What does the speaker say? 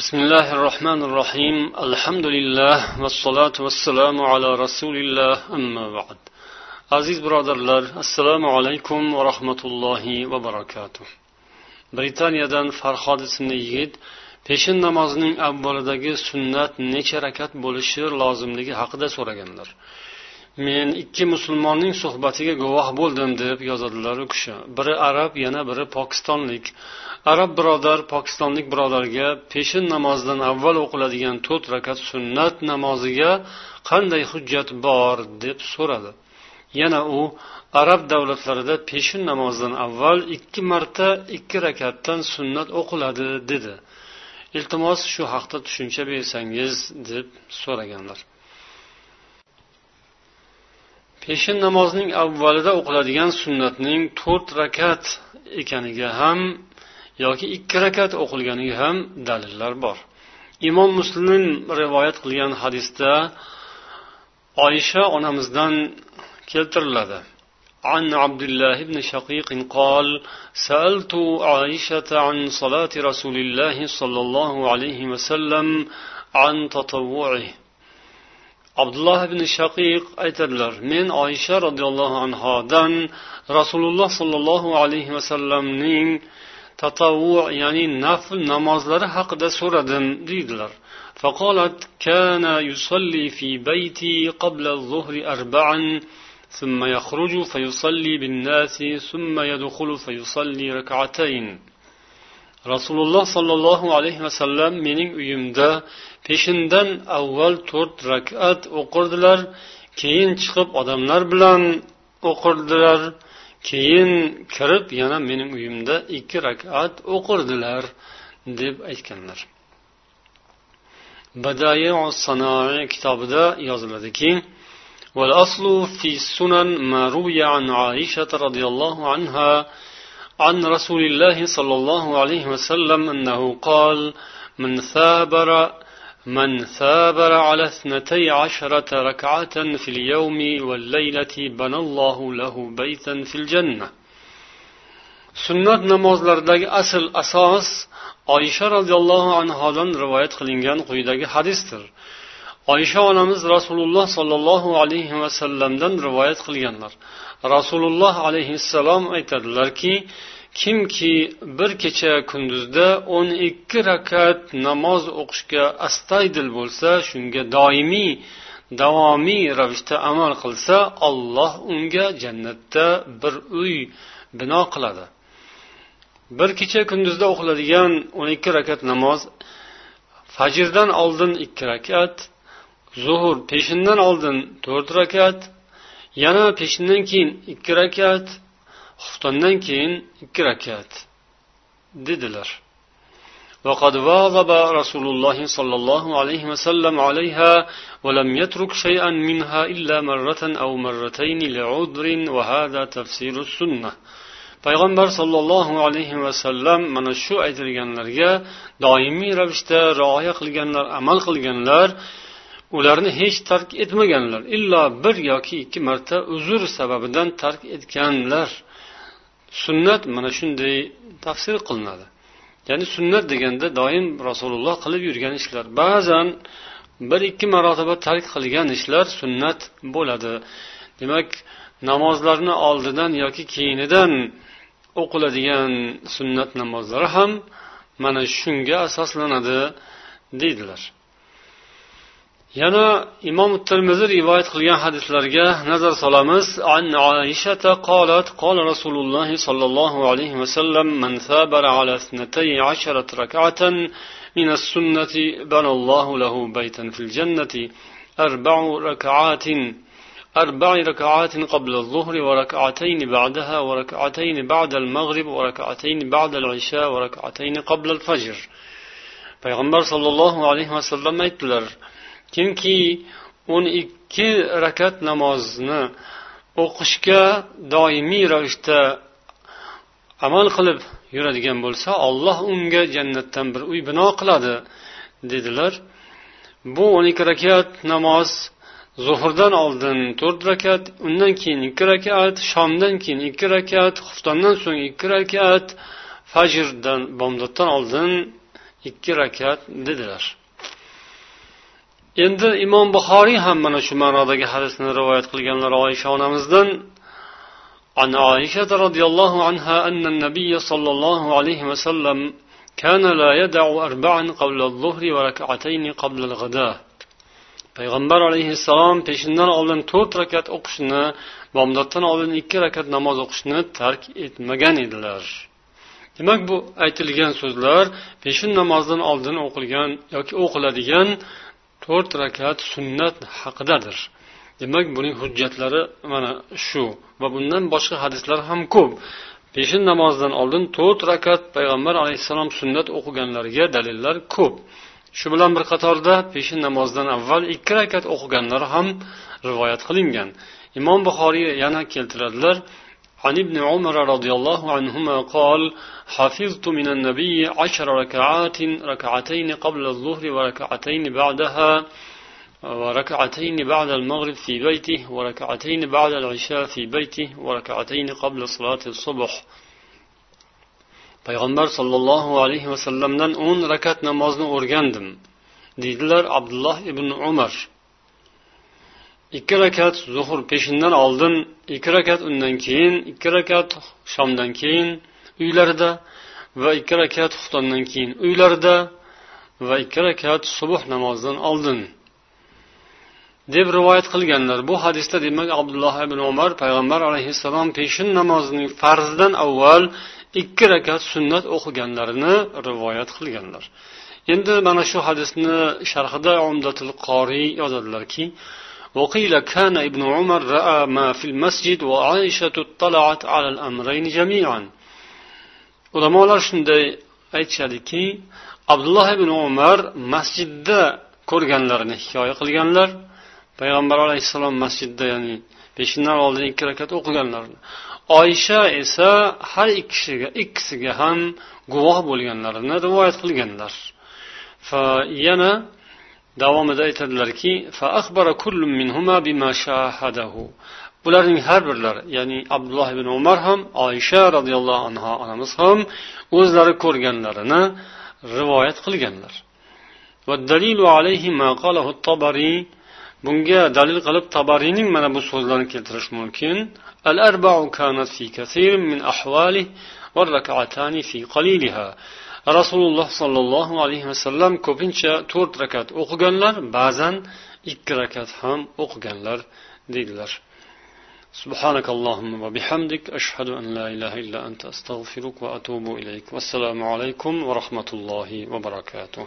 بسم الله الرحمن الرحيم الحمد لله والصلاة والسلام على رسول الله أما بعد aziz birodarlar assalomu alaykum va rahmatullohi va barakatuh britaniyadan farhod ismli yigit peshin namozining avvalidagi sunnat necha rakat bo'lishi lozimligi haqida so'raganlar Men ikki musulmonning suhbatiga guvoh bo'ldim deb yozadilar u kishi. Biri arab yana biri pokistonlik. Arab birodar pokistonlik birodarga peshin namozidan avval o'qiladigan to'rt rakat sunnat namoziga qanday hujjat bor deb so'radi. Yana u arab davlatlarida peshin namozidan avval ikki marta ikki rakatdan sunnat o'qiladi dedi. Iltimos shu haqda tushuncha bersangiz deb so'raganlar. peshin namozining avvalida o'qiladigan sunnatning to'rt rakat ekaniga ham yoki ikki rakat o'qilganiga ham dalillar bor imom muslim rivoyat qilgan hadisda oysha onamizdan keltiriladi عن عبد الله بن شقيق قال سألت عائشة عن صلاة رسول الله صلى الله عليه وسلم عن تطوعه abdulloh ibn shaqiq aytadilar men oysha roziyallohu anhodan rasululloh sollallohu alayhi vasallamning tatavvu ya'ni nafl namozlari haqida so'radim deydilar فقالت كان يصلي في بيتي قبل الظهر أربعا ثم يخرج فيصلي بالناس ثم يدخل فيصلي ركعتين rasululloh sollallohu alayhi vasallam mening uyimda peshindan avval to'rt rakat o'qirdilar keyin chiqib odamlar bilan o'qirdilar keyin kirib yana mening uyimda ikki rakat o'qirdilar deb aytganlar badai sanoi kitobida yoziladiki والأصل في السنن ما روي عن عائشة رضي الله عنها عن رسول الله صلى الله عليه وسلم أنه قال من ثابر من ثابر على اثنتي عشرة ركعة في اليوم والليلة بنى الله له بيتا في الجنة. sunnat namozlaridagi asl asos oysha roziyallohu anhodan rivoyat qilingan quyidagi hadisdir oysha onamiz rasululloh sollallohu alayhi vasallamdan rivoyat qilganlar. Rasululloh alayhissalom aytadilarki kimki bir kecha kunduzda o'n ikki rakat namoz o'qishga astaydil bo'lsa shunga doimiy davomiy ravishda amal qilsa olloh unga jannatda bir uy bino qiladi. Bir kecha kunduzda o'qiladigan o'n ikki rakat namoz fajrdan oldin ikki rakat zuhur peshindan oldin to'rt rakat yana peshindan keyin ikki rakat xuftondan keyin ikki rakat dedilar وقد واظب رسول الله صلى الله عليه وسلم عليها ولم يترك شيئا منها إلا مرة أو مرتين لعذر وهذا تفسير السنة payg'ambar sollallohu alayhi vasallam mana shu aytilganlarga doimiy ravishda rioya qilganlar amal qilganlar ularni hech tark etmaganlar. Illo bir yoki ikki marta uzr sababidan tark etganlar. Sunnat mana shunday tafsir qilinadi. Ya'ni sunnat deganda doim rasululloh qilib yurgan ishlar. Ba'zan bir ikki marotaba tark qilgan ishlar sunnat bo'ladi. Demak namozlarni oldidan yoki keyinidan o'qiladigan sunnat namozlari ham mana shunga asoslanadi deydilar. Yana imom termiziy rivoyat qilgan hadislarga nazar solamiz. An oishata qolat الله صلى الله عليه وسلم من ثابر على اثنتي عشرة ركعة من السنة بنى الله له بيتا في الجنة أربع ركعات أربع ركعات قبل الظهر وركعتين بعدها وركعتين بعد المغرب وركعتين بعد العشاء وركعتين قبل الفجر payg'ambar sollallohu alayhi vasallam aytdilar kimki o'n ikki rakat namozni o'qishga doimiy ravishda amal qilib yuradigan bo'lsa olloh unga jannatdan bir uy bino qiladi dedilar. Bu o'n ikki rakat namoz zuhurdan oldin to'rt rakat undan keyin ikki rakat shomdan keyin ikki rakat xuftondan so'ng ikki rakat fajrdan bomdoddan oldin ikki rakat dedilar. endi imom buxoriy ham mana shu ma'nodagi hadisni rivoyat qilganlar oysha onamizdan عن عائشة رضي الله عنها أن النبي صلى الله عليه وسلم كان لا يدع أربعا قبل الظهر وركعتين قبل الغداء payg'ambar alayhissalom peshindan oldin to'rt rakat o'qishni bomdoddan oldin ikki rakat namoz o'qishni tark etmagan edilar demak bu aytilgan so'zlar peshin namozidan oldin o'qilgan yoki o'qiladigan to'rt rakat sunnat haqidadir. Demak buning hujjatlari mana shu va bundan boshqa hadislar ham ko'p. Peshin namozidan oldin to'rt rakat payg'ambar alayhissalom sunnat o'qiganlariga dalillar ko'p. Shu bilan bir qatorda peshin namozidan avval ikki rakat o'qiganlari ham rivoyat qilingan. Imom buxoriy yana keltiradilar عن ابن عمر رضي الله عنهما قال حفظت من النبي عشر ركعات ركعتين قبل الظهر وركعتين بعدها وركعتين بعد المغرب في بيته وركعتين بعد العشاء في بيته وركعتين قبل صلاة الصبح. Payg'ambar sollallohu alayhi vasallamdan o'n rakat namozni o'rgandim deydilar abdulloh ibn umar. Ikki rakat zuhur peshindan oldin ikki rakat undan keyin ikki rakat shomdan keyin uylarida va ikki rakat xuftondan keyin uylarida va ikki rakat subuh namozidan oldin deb rivoyat qilganlar bu hadisda demak abdulloh ibn umar payg'ambar alayhissalom peshin namozining farzidan avval ikki rakat sunnat o'qiganlarini rivoyat qilganlar. Endi mana shu hadisni sharhida umdatul qoriy yozadilarki وقيل كان ابن عمر رأى ما في المسجد وعائشة اطلعت على الأمرين جميعا ulamolar shunday aytishadiki abdulloh ibn umar masjidda ko'rganlarini hikoya qilganlar payg'ambar alayhissalom masjidda ya'ni peshindan oldin ikki rakat o'qiganlarini oysha esa har ikkisiga ikkisiga ham guvoh bo'lganlarini rivoyat qilganlar yana davomida aytadilarki bularning har birlari ya'ni abdulloh ibn umar ham oysha roziyallohu anhu onamiz ham o'zlari ko'rganlarini rivoyat qilganlar bunga dalil qilib tabariyning mana bu so'zlarini keltirish mumkin al arba'u kanat fi kathir min ahwali والركعتان في قليلها rasululloh sollallohu alayhi vasallam ko'pincha to'rt rakat o'qiganlar ba'zan ikki rakat ham o'qiganlar deydilar سبحانك اللهم وبحمدك أشهد أن لا إله إلا أنت أستغفرك وأتوب إليك والسلام عليكم ورحمة الله وبركاته